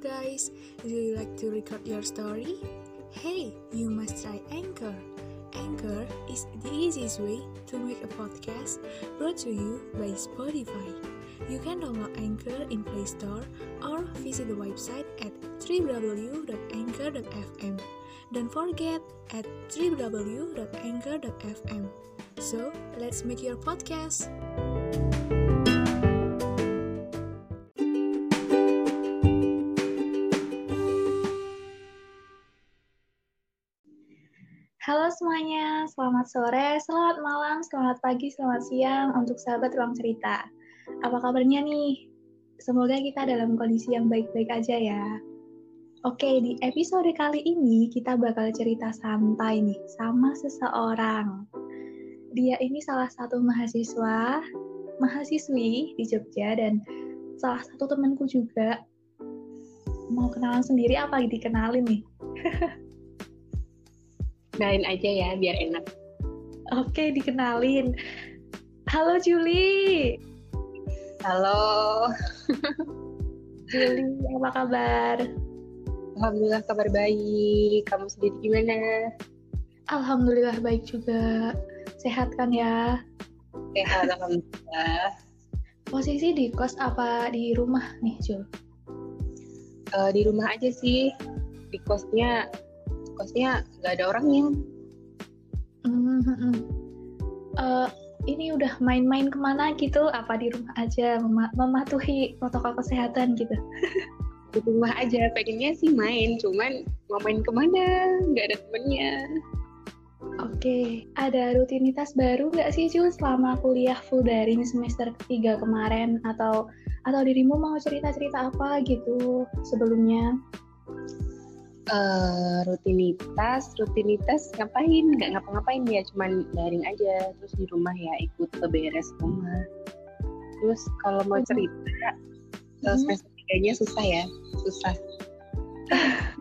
guys, do you like to record your story? Hey, you must try Anchor. Anchor is the easiest way to make a podcast brought to you by Spotify. You can download Anchor in Play Store or visit the website at www.anchor.fm. Don't forget at www.anchor.fm. So, let's make your podcast. Selamat sore, selamat malam, selamat pagi, selamat siang untuk sahabat ruang cerita. Apa kabarnya nih? Semoga kita dalam kondisi yang baik-baik aja ya. Oke, di episode kali ini kita bakal cerita santai nih sama seseorang. Dia ini salah satu mahasiswa, mahasiswi di Jogja dan salah satu temanku juga. Mau kenalan sendiri apa dikenalin nih? Kenalin aja ya, biar enak. Oke, dikenalin. Halo Juli. Halo. Juli, apa kabar? Alhamdulillah kabar baik. Kamu sendiri gimana? Alhamdulillah baik juga. Sehat kan ya? Sehat, Alhamdulillah. Posisi di kos apa di rumah nih, Jul? Uh, di rumah aja sih. Di kosnya kosnya nggak ada orangnya. -hmm. uh, ini udah main-main ke mana gitu? Apa di rumah aja mem mematuhi protokol kesehatan gitu? di rumah aja. Pengennya sih main, cuman mau main ke mana? Nggak ada temennya. Oke, okay. ada rutinitas baru nggak sih Jul selama kuliah full daring semester ketiga kemarin atau atau dirimu mau cerita-cerita apa gitu sebelumnya? Uh, rutinitas rutinitas ngapain? Nggak ngapa-ngapain ya cuman daring aja terus di rumah ya ikut ke beres rumah. Terus kalau mau cerita hmm. semester tiganya susah ya susah.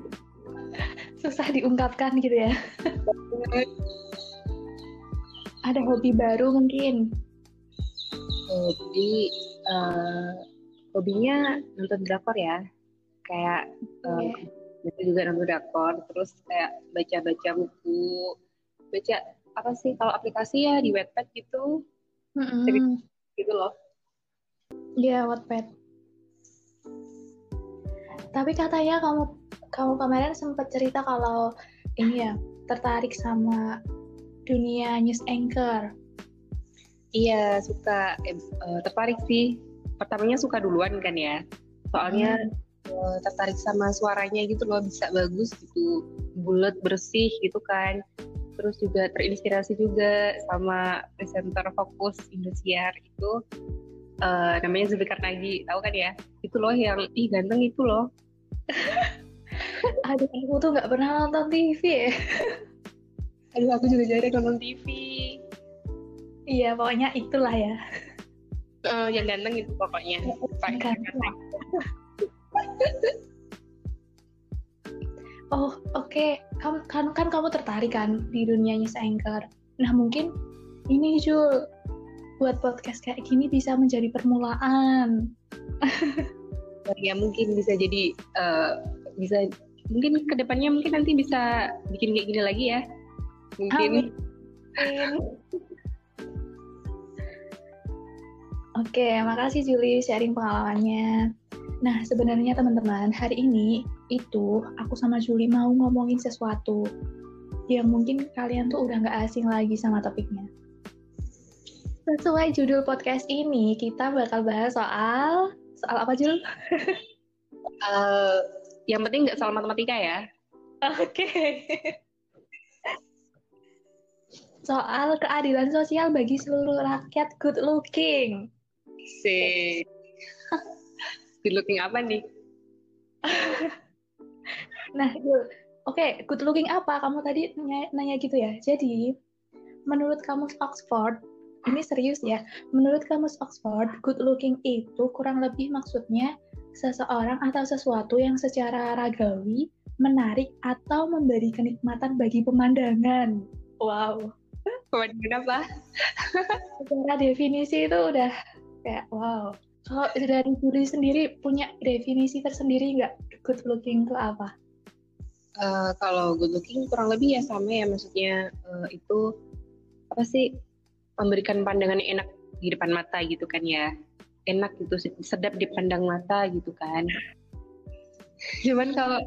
Susah diungkapkan gitu ya. Ada hobi baru mungkin? Hobi uh, hobinya nonton drakor ya. Kayak uh, itu juga nonton drakor terus kayak baca-baca buku baca apa sih kalau aplikasi ya di Wattpad gitu mm-hmm. gitu loh Iya, yeah, Wattpad. Tapi katanya kamu kamu kemarin sempat cerita kalau ini ya tertarik sama dunia news anchor. Iya, suka eh, tertarik sih. Pertamanya suka duluan kan ya. Soalnya hmm uh, tertarik sama suaranya gitu loh bisa bagus gitu. Bulat bersih gitu kan. Terus juga terinspirasi juga sama presenter fokus Indosiar itu. Uh, namanya Zulfikar Nagi tahu kan ya? Itu loh yang ih ganteng itu loh. Aduh aku tuh nggak pernah nonton TV ya. Aduh aku juga jarang nonton TV iya pokoknya itulah ya. Uh, yang ganteng itu pokoknya. Ganteng oh oke okay. kan, kan kan kamu tertarik kan di dunia news anchor nah mungkin ini Jul buat podcast kayak gini bisa menjadi permulaan ya mungkin bisa jadi uh, bisa mungkin ke depannya mungkin nanti bisa bikin kayak gini lagi ya mungkin Amin. Oke, makasih Juli sharing pengalamannya. Nah, sebenarnya teman-teman, hari ini itu aku sama Juli mau ngomongin sesuatu yang mungkin kalian tuh udah nggak asing lagi sama topiknya. Sesuai judul podcast ini, kita bakal bahas soal soal apa Jul? uh, yang penting nggak soal matematika ya. Oke. Okay. soal keadilan sosial bagi seluruh rakyat good looking. Sih good looking apa nih? nah, oke, okay, good looking apa? Kamu tadi nanya, nanya gitu ya. Jadi, menurut kamus Oxford, ini serius ya. Menurut kamus Oxford, good looking itu kurang lebih maksudnya seseorang atau sesuatu yang secara ragawi menarik atau memberi kenikmatan bagi pemandangan. Wow. Pemandangan apa? secara definisi itu udah kayak wow. Kalau dari Juli sendiri punya definisi tersendiri nggak? Good looking itu apa? Uh, kalau good looking kurang lebih ya sama ya maksudnya uh, itu apa sih memberikan pandangan enak di depan mata gitu kan ya. Enak gitu sedap dipandang mata gitu kan. Cuman kalau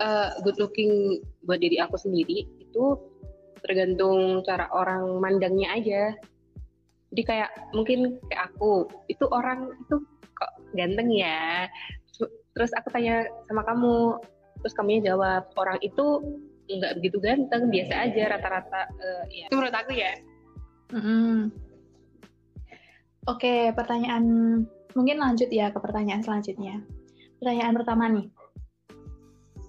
uh, good looking buat diri aku sendiri itu tergantung cara orang mandangnya aja jadi kayak mungkin kayak aku itu orang itu kok ganteng ya terus aku tanya sama kamu terus kamu jawab orang itu nggak begitu ganteng biasa aja rata-rata uh, ya itu menurut aku ya mm -hmm. Oke, pertanyaan mungkin lanjut ya ke pertanyaan selanjutnya. Pertanyaan pertama nih,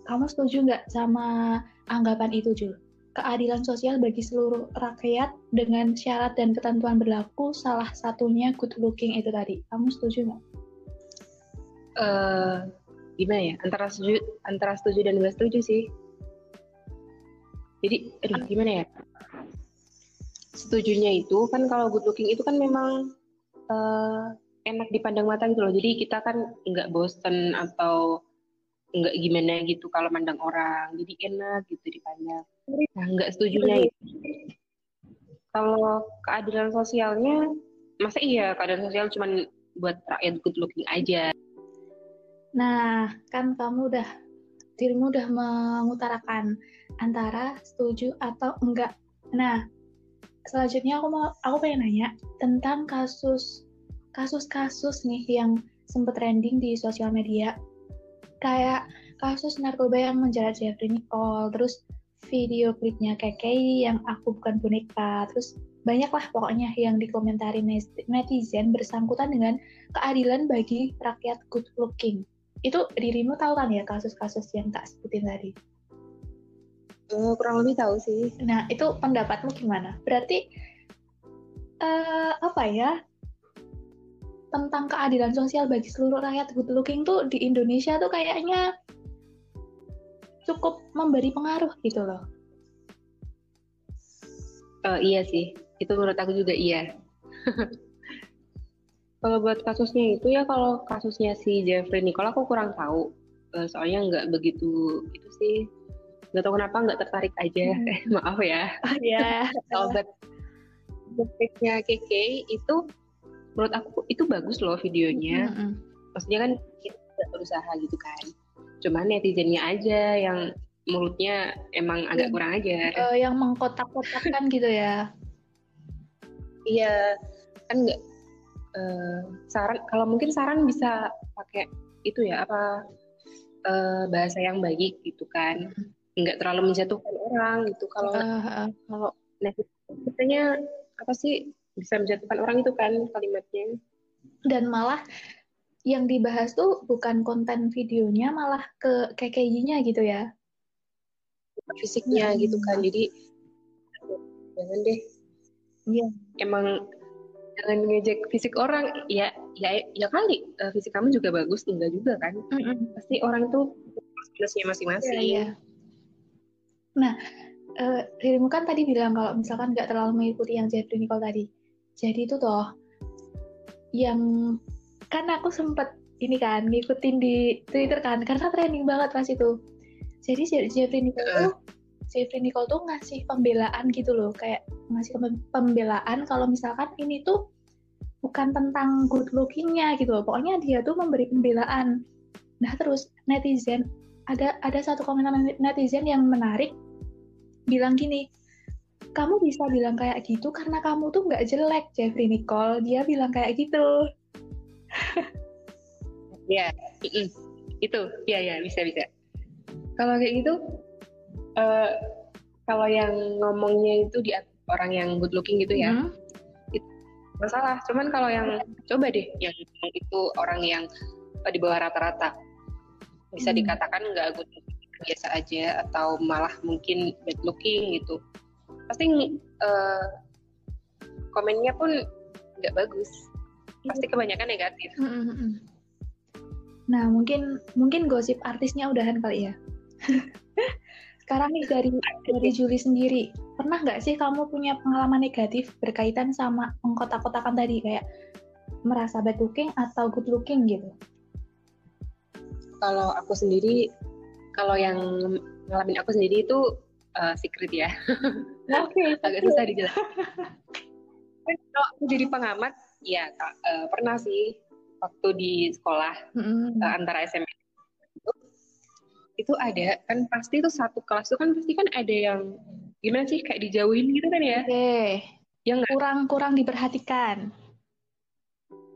kamu setuju nggak sama anggapan itu, Jul? Keadilan sosial bagi seluruh rakyat dengan syarat dan ketentuan berlaku, salah satunya good looking itu tadi. Kamu setuju nggak? Uh, gimana ya? Antara setuju, antara setuju dan nggak setuju sih. Jadi, aduh, gimana ya? Setujunya itu kan kalau good looking itu kan memang uh, enak dipandang mata gitu loh. Jadi kita kan nggak bosen atau nggak gimana gitu kalau mandang orang. Jadi enak gitu dipandang. Nah, nggak setuju itu. Kalau keadilan sosialnya, masa iya keadilan sosial cuma buat rakyat good looking aja? Nah, kan kamu udah dirimu udah mengutarakan antara setuju atau enggak. Nah, selanjutnya aku mau aku pengen nanya tentang kasus kasus-kasus nih yang sempat trending di sosial media kayak kasus narkoba yang menjerat Jeffrey Nicole terus video klipnya KKI yang aku bukan boneka terus banyak lah pokoknya yang dikomentari netizen bersangkutan dengan keadilan bagi rakyat good looking itu dirimu tahu kan ya kasus-kasus yang tak sebutin tadi Uh, kurang lebih tahu sih. Nah, itu pendapatmu gimana? Berarti uh, apa ya? Tentang keadilan sosial bagi seluruh rakyat good looking tuh di Indonesia tuh kayaknya cukup memberi pengaruh gitu loh. Uh, iya sih, itu menurut aku juga iya. kalau buat kasusnya itu ya kalau kasusnya si Jeffrey Nicole aku kurang tahu, uh, soalnya nggak begitu itu sih nggak tahu kenapa nggak tertarik aja hmm. eh, maaf ya ya sobat Musiknya Keke itu menurut aku itu bagus loh videonya hmm, hmm. maksudnya kan kita berusaha gitu kan cuman netizennya aja yang mulutnya emang agak kurang aja uh, yang mengkotak-kotakkan gitu ya? Iya kan nggak uh, saran kalau mungkin saran bisa pakai itu ya apa uh, bahasa yang baik gitu kan. Nggak terlalu menjatuhkan orang gitu. Kalau uh, uh. kalau katanya apa sih bisa menjatuhkan orang itu kan kalimatnya? Dan malah yang dibahas tuh bukan konten videonya malah ke KKI-nya gitu ya fisiknya hmm. gitu kan jadi jangan deh iya emang jangan ngejek fisik orang ya ya ya kali uh, fisik kamu juga bagus enggak juga kan mm -hmm. pasti orang tuh plusnya masing-masing yeah, yeah. Nah, uh, dirimu kan tadi bilang kalau misalkan nggak terlalu mengikuti yang Jeffrey Nicole tadi. Jadi itu toh yang kan aku sempet ini kan ngikutin di Twitter kan karena trending banget pas itu. Jadi Jeffrey Nicole tuh Jeffrey Nicole tuh ngasih pembelaan gitu loh, kayak ngasih pembelaan kalau misalkan ini tuh bukan tentang good lookingnya gitu loh. Pokoknya dia tuh memberi pembelaan. Nah terus netizen ada ada satu komentar netizen yang menarik bilang gini kamu bisa bilang kayak gitu karena kamu tuh nggak jelek Jeffrey Nicole dia bilang kayak gitu ya itu ya ya bisa bisa. Kalau kayak gitu uh, kalau yang ngomongnya itu di orang yang good looking gitu ya hmm. itu masalah. Cuman kalau yang coba deh yang itu orang yang di bawah rata-rata. Bisa hmm. dikatakan nggak good biasa aja atau malah mungkin bad looking gitu. Pasti uh, komennya pun nggak bagus pasti kebanyakan negatif nah mungkin mungkin gosip artisnya udahan kali ya sekarang nih dari dari Juli sendiri pernah nggak sih kamu punya pengalaman negatif berkaitan sama mengkotak-kotakan tadi kayak merasa bad looking atau good looking gitu? Kalau aku sendiri, kalau yang ngalamin aku sendiri itu uh, secret ya. Oke. Okay, Agak susah dijelaskan. kalau aku jadi pengamat, ya uh, pernah sih waktu di sekolah mm-hmm. uh, antara SMP itu, itu ada kan pasti itu satu kelas itu kan pasti kan ada yang gimana sih kayak dijauhin gitu kan ya? Oke. Okay. Yang kurang kurang diperhatikan.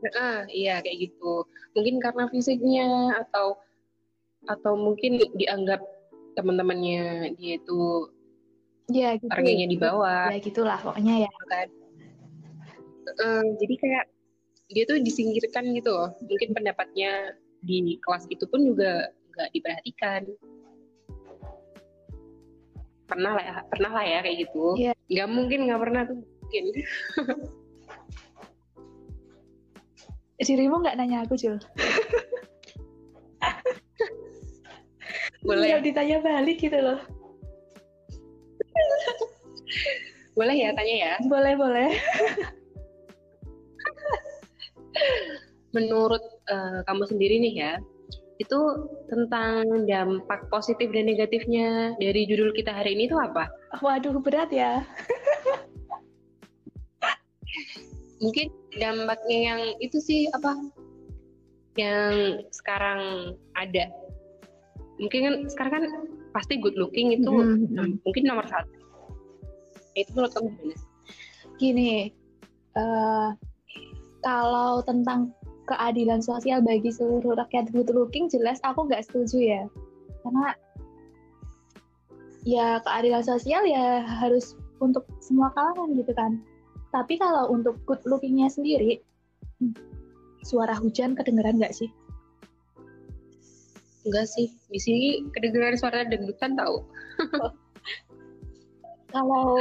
Nah, iya kayak gitu. Mungkin karena fisiknya atau atau mungkin dianggap teman-temannya dia itu ya gitu. harganya di bawah. Ya gitulah pokoknya ya. Kan. Uh, jadi kayak dia tuh disingkirkan gitu loh. Mungkin pendapatnya di kelas itu pun juga nggak diperhatikan. Pernah lah ya, pernah lah ya kayak gitu. Yeah. Nggak mungkin nggak pernah tuh mungkin. Dirimu nggak nanya aku, Jul? Boleh. Nggak ditanya balik gitu loh. boleh ya tanya ya? Boleh, boleh. Menurut uh, kamu sendiri nih ya, itu tentang dampak positif dan negatifnya dari judul kita hari ini itu apa? Waduh, berat ya. Mungkin dampaknya yang itu sih apa yang sekarang ada mungkin kan sekarang kan pasti good looking itu mm-hmm. mungkin nomor satu itu menurut kamu gimana gini uh, kalau tentang keadilan sosial bagi seluruh rakyat good looking jelas aku nggak setuju ya karena ya keadilan sosial ya harus untuk semua kalangan gitu kan tapi kalau untuk good lookingnya sendiri, hmm, suara hujan kedengeran nggak sih? Enggak sih, di sini kedengeran suara dangdutan tahu. kalau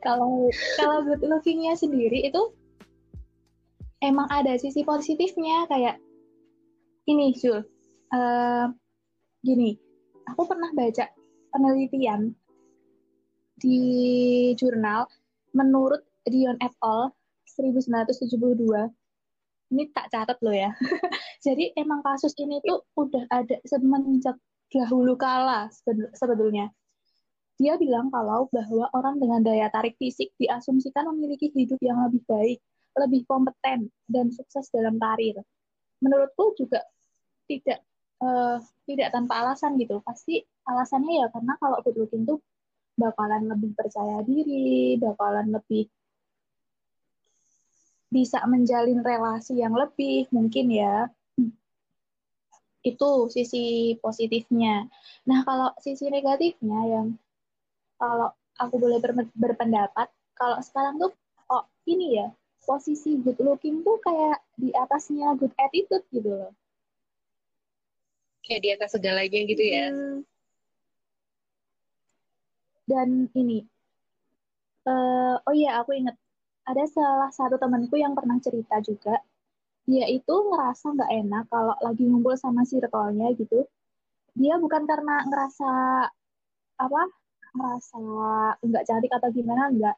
kalau kalau good lookingnya sendiri itu emang ada sisi positifnya kayak ini Jul, uh, gini, aku pernah baca penelitian di jurnal menurut Dion et al 1972 ini tak catat loh ya. Jadi emang kasus ini tuh udah ada semenjak dahulu kala sebetulnya. Dia bilang kalau bahwa orang dengan daya tarik fisik diasumsikan memiliki hidup yang lebih baik, lebih kompeten, dan sukses dalam karir. Menurutku juga tidak uh, tidak tanpa alasan gitu. Pasti alasannya ya karena kalau good looking tuh bakalan lebih percaya diri, bakalan lebih bisa menjalin relasi yang lebih mungkin ya. Itu sisi positifnya. Nah, kalau sisi negatifnya yang kalau aku boleh ber berpendapat, kalau sekarang tuh oh ini ya, posisi good looking tuh kayak di atasnya good attitude gitu loh. Kayak di atas segalanya gitu ya. Hmm dan ini uh, oh iya aku inget ada salah satu temanku yang pernah cerita juga dia itu ngerasa nggak enak kalau lagi ngumpul sama circle-nya gitu dia bukan karena ngerasa apa ngerasa nggak cantik atau gimana enggak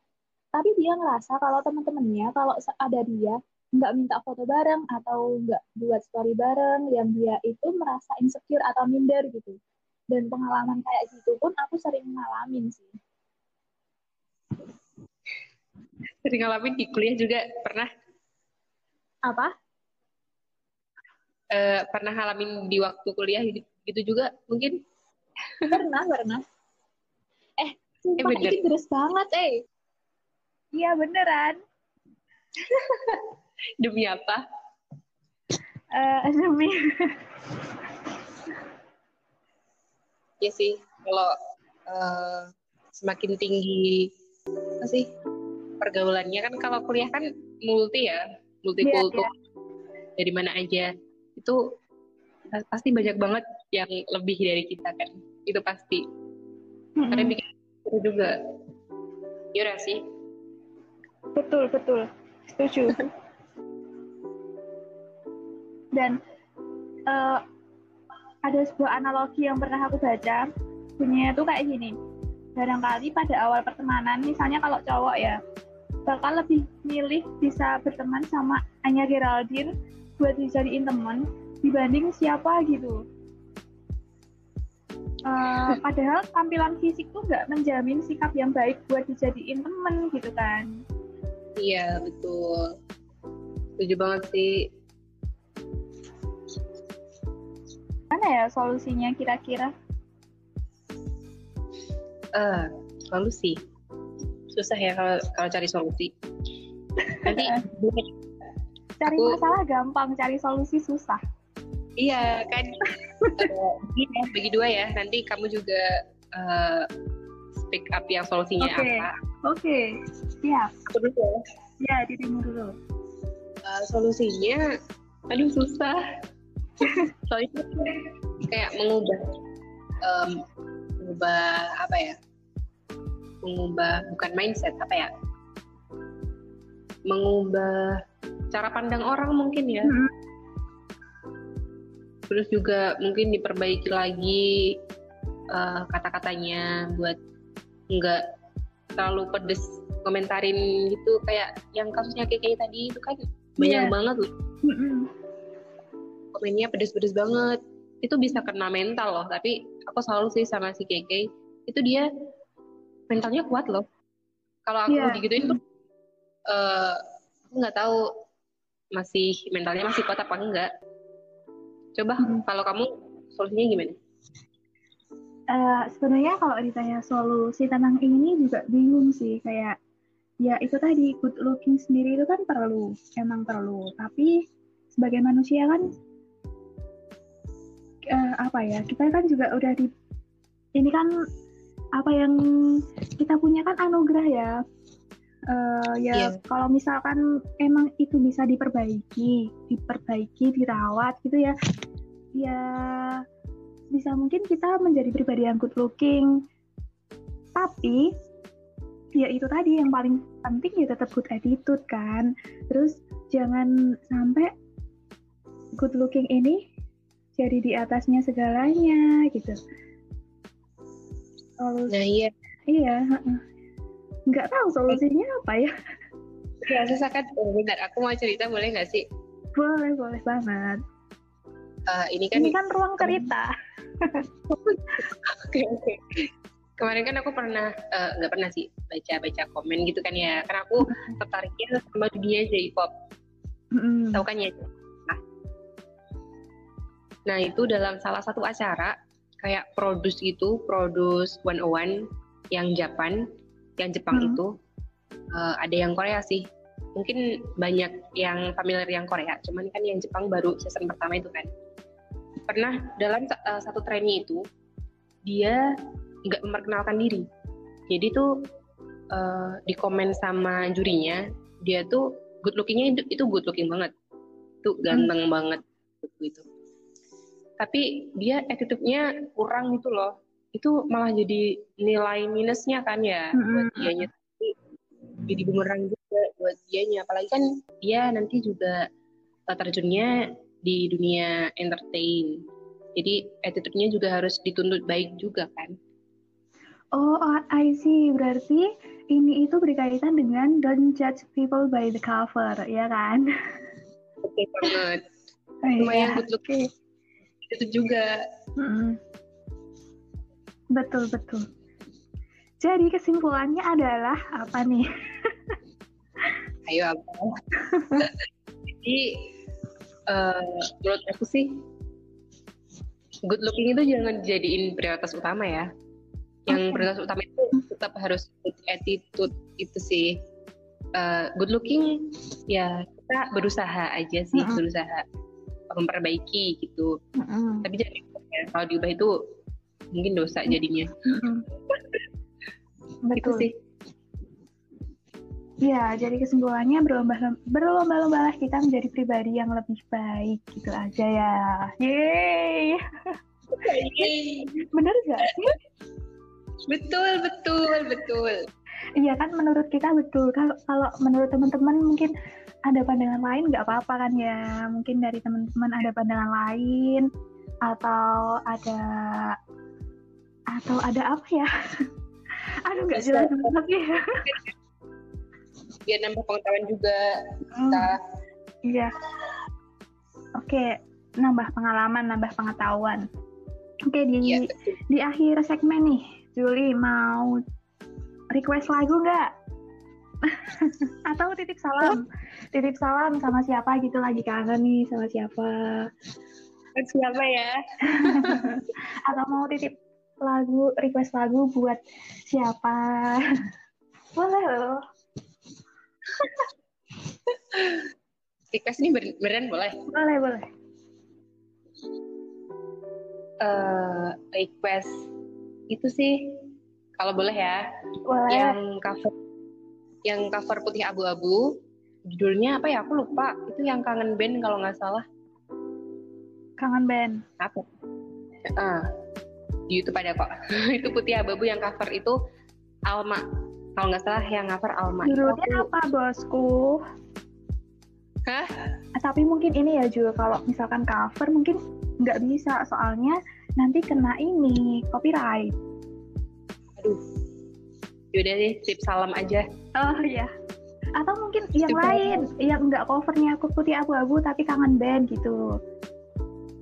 tapi dia ngerasa kalau teman-temannya kalau ada dia nggak minta foto bareng atau nggak buat story bareng yang dia itu merasa insecure atau minder gitu. Dan pengalaman kayak gitu pun aku sering ngalamin sih. Sering ngalamin di kuliah juga pernah. Apa? Uh, pernah ngalamin di waktu kuliah gitu juga mungkin? Pernah pernah sumpah eh, terus banget eh. Iya beneran. Demi apa? Uh, demi ya sih kalau uh, semakin tinggi apa sih pergaulannya kan kalau kuliah kan multi ya multikultur. Yeah, yeah. dari mana aja. Itu pasti banyak banget yang lebih dari kita kan. Itu pasti. Mm-hmm. karena bikin itu juga. Iya sih. Betul betul. Setuju. Dan uh, ada sebuah analogi yang pernah aku baca. Bunyinya tuh kayak gini. Barangkali pada awal pertemanan misalnya kalau cowok ya bakal lebih milih bisa berteman sama Anya Geraldine buat dijadiin teman dibanding siapa gitu. Uh, padahal tampilan fisik tuh nggak menjamin sikap yang baik buat dijadiin temen gitu kan. Iya betul. Setuju banget sih. Mana ya solusinya kira-kira? Uh, solusi. Susah ya kalau kalau cari solusi. Nanti cari aku, masalah gampang, cari solusi susah. Iya kan. Uh, bagi dua ya. Nanti kamu juga uh, speak up yang solusinya okay. apa. Oke, okay. siap. Aku dulu ya. Ya, dirimu dulu. Uh, solusinya, aduh susah. Soalnya kayak mengubah, um, mengubah apa ya? Mengubah bukan mindset apa ya? Mengubah cara pandang orang mungkin ya. Mm -hmm terus juga mungkin diperbaiki lagi uh, kata-katanya buat nggak terlalu pedes komentarin gitu kayak yang kasusnya kayak tadi itu kan banyak yeah. banget loh. Komennya pedes-pedes banget. Itu bisa kena mental loh tapi aku selalu sih sama si Keke itu dia mentalnya kuat loh. Kalau aku yeah. digituin tuh uh, aku nggak tahu masih mentalnya masih kuat apa enggak Coba hmm. kalau kamu solusinya gimana? Uh, sebenarnya kalau ditanya solusi tentang ini juga bingung sih kayak ya itu tadi good looking sendiri itu kan perlu emang perlu tapi sebagai manusia kan uh, apa ya kita kan juga udah di ini kan apa yang kita punya kan anugerah ya uh, ya yeah. kalau misalkan emang itu bisa diperbaiki diperbaiki dirawat gitu ya ya bisa mungkin kita menjadi pribadi yang good looking. Tapi ya itu tadi yang paling penting ya tetap good attitude kan. Terus jangan sampai good looking ini jadi di atasnya segalanya gitu. Terus, nah iya. Iya nggak tahu solusinya apa ya. Ya susah kan oh, bentar aku mau cerita boleh nggak sih? Boleh boleh banget uh, ini kan ini kan ruang cerita. Oke oke. Kemarin kan aku pernah eh, nggak uh, pernah sih baca baca komen gitu kan ya. Karena aku tertariknya sama dunia J-pop. Mm. tahu kan ya? Nah, nah itu dalam salah satu acara kayak produce gitu produce one one yang Japan yang Jepang hmm. itu. Uh, ada yang Korea sih. Mungkin banyak yang familiar yang Korea. Cuman kan yang Jepang baru season pertama itu kan pernah dalam uh, satu trainee itu dia nggak memperkenalkan diri. Jadi tuh uh, di komen sama jurinya dia tuh good lookingnya itu, itu good looking banget. Tuh ganteng hmm. banget gitu. Tapi dia attitude-nya kurang gitu loh. Itu malah jadi nilai minusnya kan ya mm-hmm. buat dianya jadi bumerang juga buat dianya. Apalagi kan dia nanti juga uh, terjunnya di dunia entertain jadi attitude-nya juga harus dituntut baik juga kan oh, oh I see berarti ini itu berkaitan dengan don't judge people by the cover ya kan oke okay, banget oh, lumayan iya. good look okay. itu juga mm-hmm Betul, betul. Jadi kesimpulannya adalah apa nih? Ayo apa? Jadi uh, menurut aku sih good looking itu jangan jadiin prioritas utama ya. Yang prioritas utama itu tetap harus attitude itu sih. Uh, good looking ya kita berusaha aja sih, uh -uh. berusaha memperbaiki gitu. Uh -uh. Tapi jangan ya, kalau diubah itu mungkin dosa jadinya betul itu sih Ya, jadi kesimpulannya berlomba berlomba-lombalah kita menjadi pribadi yang lebih baik gitu aja ya. Yeay. Yeay. Bener gak sih? Betul, betul, betul. Iya kan menurut kita betul. Kalau kalau menurut teman-teman mungkin ada pandangan lain nggak apa-apa kan ya. Mungkin dari teman-teman ada pandangan lain atau ada atau ada apa ya? Aduh nggak jelas banget ya. biar nambah pengetahuan juga Hmm, kita iya. Oke, nambah pengalaman, nambah pengetahuan. Oke, di iya di akhir segmen nih, Juli mau request lagu nggak? Atau titip salam? Titip salam sama siapa gitu lagi kangen nih sama siapa? siapa ya Atau mau titip lagu, request lagu buat siapa? Boleh loh. request ini ber- beneran boleh? Boleh, boleh. eh request. Itu sih kalau boleh ya. Boleh. yang cover yang cover putih abu-abu. Judulnya apa ya? Aku lupa. Itu yang kangen band kalau nggak salah. Kangen band. apa? Ah di YouTube ada kok. Itu putih abu-abu yang cover itu Alma kalau nggak salah yang cover Alma Judulnya apa, bosku? Hah? Ah, Tapi mungkin ini ya, Jul, kalau misalkan cover mungkin nggak bisa, soalnya nanti kena ini, copyright. aduh yaudah deh tip salam aja Oh iya. Atau mungkin yang lain, yang nggak covernya aku putih abu-abu tapi kangen band gitu.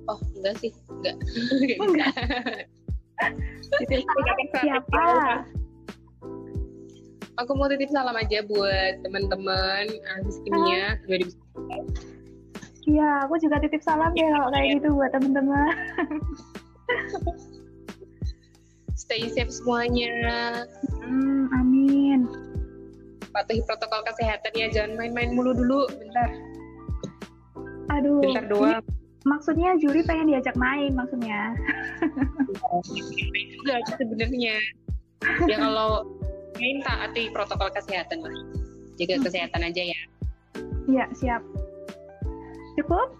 oh enggak sih enggak Enggak. Siapa? Aku mau titip salam aja buat teman-teman Aziz Kimia 2019 Iya, aku juga titip salam ya kalau kayak gitu buat temen-temen. stay safe semuanya Hmm, amin. patuhi protokol kesehatan ya jangan main-main mulu dulu bentar Aduh. bentar doang Maksudnya Juri pengen diajak main maksudnya. main juga sebenarnya ya kalau main taati protokol kesehatan lah jaga kesehatan aja ya Iya, siap. Cukup?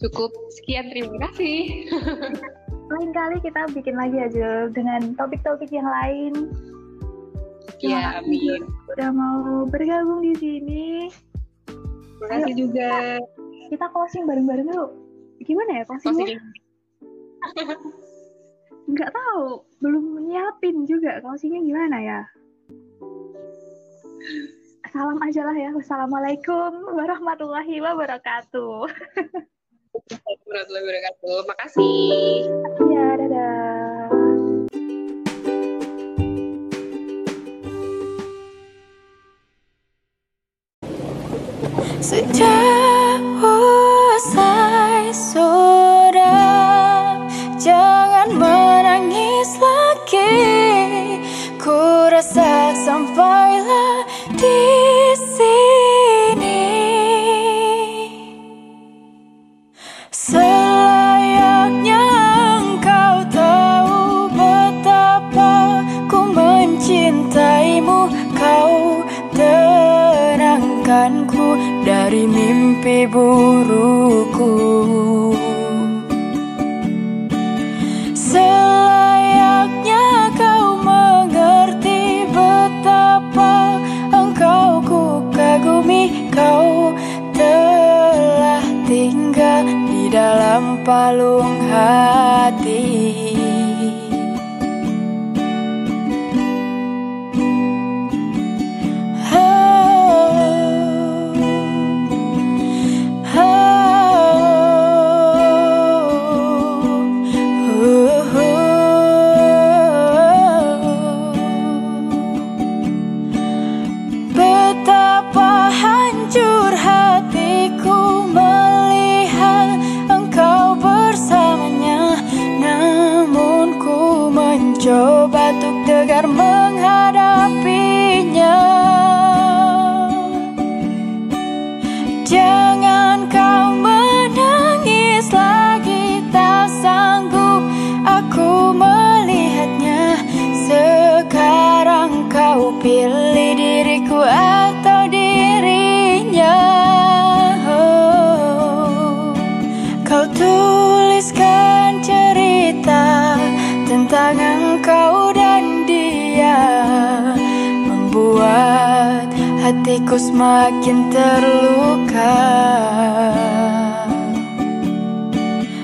cukup sekian terima kasih Lain kali kita bikin lagi aja dengan topik-topik yang lain. Ya kasih, amin Udah mau bergabung di sini. terima kasih juga Kita closing bareng-bareng yuk. Gimana ya closingnya? Closing. Nggak tahu. Belum nyiapin juga closingnya gimana ya. Salam aja lah ya. Wassalamualaikum warahmatullahi wabarakatuh. warahmatullahi wabarakatuh makasih Iya, dadah. Selayaknya kau mengerti betapa engkau ku kagumi Kau telah tinggal di dalam palung hati untuk hatiku semakin terluka.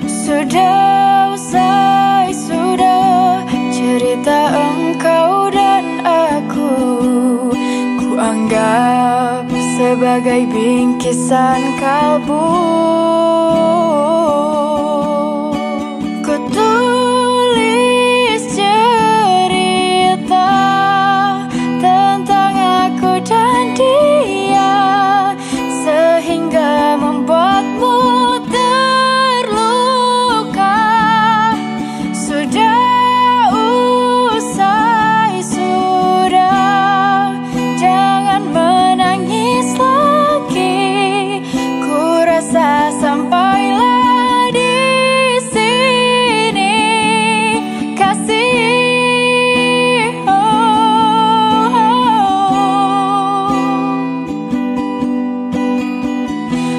Sudah usai, sudah cerita engkau dan aku. Ku anggap sebagai bingkisan kalbu